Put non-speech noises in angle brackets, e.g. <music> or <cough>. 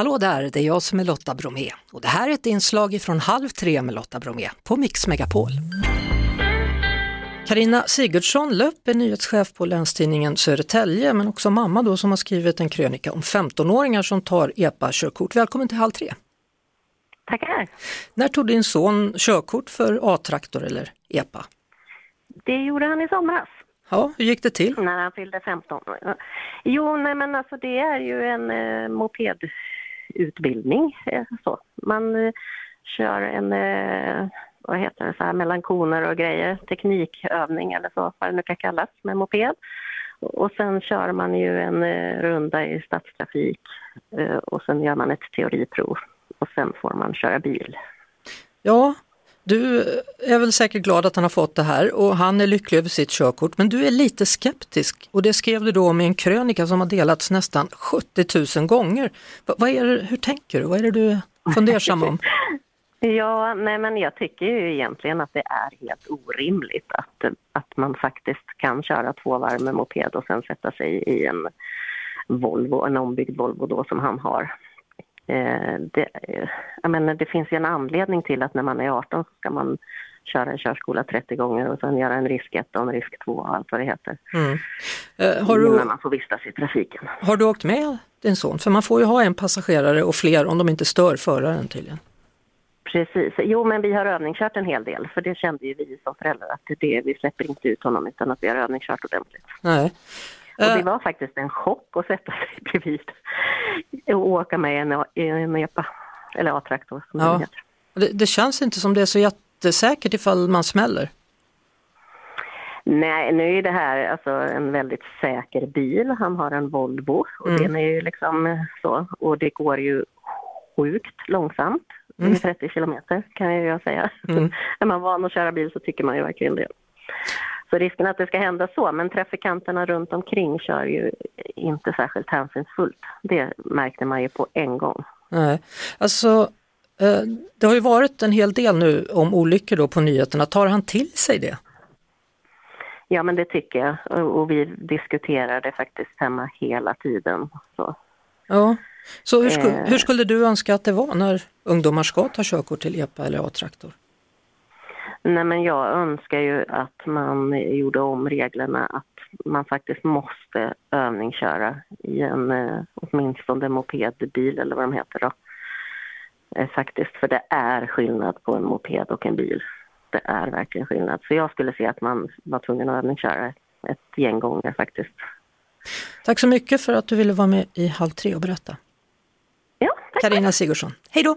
Hallå där, det är jag som är Lotta Bromé och det här är ett inslag från Halv tre med Lotta Bromé på Mix Megapol. Karina Sigurdsson Löpp är nyhetschef på Länstidningen Södertälje men också mamma då som har skrivit en krönika om 15-åringar som tar EPA-körkort. Välkommen till Halv tre! Tackar! När tog din son körkort för A-traktor eller EPA? Det gjorde han i somras. Ja, hur gick det till? När han fyllde 15. Jo, nej men alltså det är ju en eh, mopedutbildning utbildning. Eh, så. Man eh, kör en, eh, vad heter det, så här, mellan koner och grejer, teknikövning eller så, vad det nu kan kallas, med moped. Och sen kör man ju en runda i stadstrafik och sen gör man ett teoriprov och sen får man köra bil. Ja, du är väl säkert glad att han har fått det här och han är lycklig över sitt körkort men du är lite skeptisk och det skrev du då om i en krönika som har delats nästan 70 000 gånger. Vad är det, hur tänker du? Vad är det du är fundersam om? <laughs> Ja, nej men jag tycker ju egentligen att det är helt orimligt att, att man faktiskt kan köra två varv med moped och sen sätta sig i en Volvo, en ombyggd Volvo då som han har. Eh, det, jag menar, det finns ju en anledning till att när man är 18 så ska man köra en körskola 30 gånger och sen göra en risk 1 och en risk 2 och allt vad det heter. Mm. Eh, har du, Innan man får vistas i trafiken. Har du åkt med din son? För man får ju ha en passagerare och fler om de inte stör föraren tydligen. Precis. Jo, men vi har övningskört en hel del för det kände ju vi som föräldrar att det, vi släpper inte ut honom utan att vi har övningskört ordentligt. Nej. Och det Eh, var faktiskt en chock att sätta sig <laughs> bredvid och åka med en, en EPA, eller A-traktor som Ja. det heter. det, det känns inte som det är så jättesäkert ifall man smäller. Nej, nu är det här alltså en väldigt säker bil. Han har en Volvo och Mm. den är ju liksom så. Och det går ju sjukt långsamt. Mm. Med 30 kilometer kan jag säga. Mm. <laughs> är man van att köra bil så tycker man ju verkligen det. Så risken att det ska hända så, men trafikanterna runt omkring kör ju inte särskilt hänsynsfullt. Det märkte man ju på en gång. Nej. Alltså, eh, det har ju varit en hel del nu om olyckor då på nyheterna. Tar han till sig det? Ja, men det tycker jag. Och, och vi diskuterar det faktiskt hemma hela tiden. Så. Ja. Så hur, sku, Eh. hur skulle du önska att det var när ungdomar ska ta körkort till EPA eller A-traktor? Nej, men jag önskar ju att man gjorde om reglerna att man faktiskt måste övningsköra i en eh, åtminstone mopedbil eller vad de heter då. Eh, faktiskt, för det är skillnad på en moped och en bil. Det är verkligen skillnad. Så jag skulle se att man var tvungen att övningsköra ett gäng gånger faktiskt. Tack så mycket för att du ville vara med i Halv tre och berätta. Ja. Karina Sigurdsson, hej då!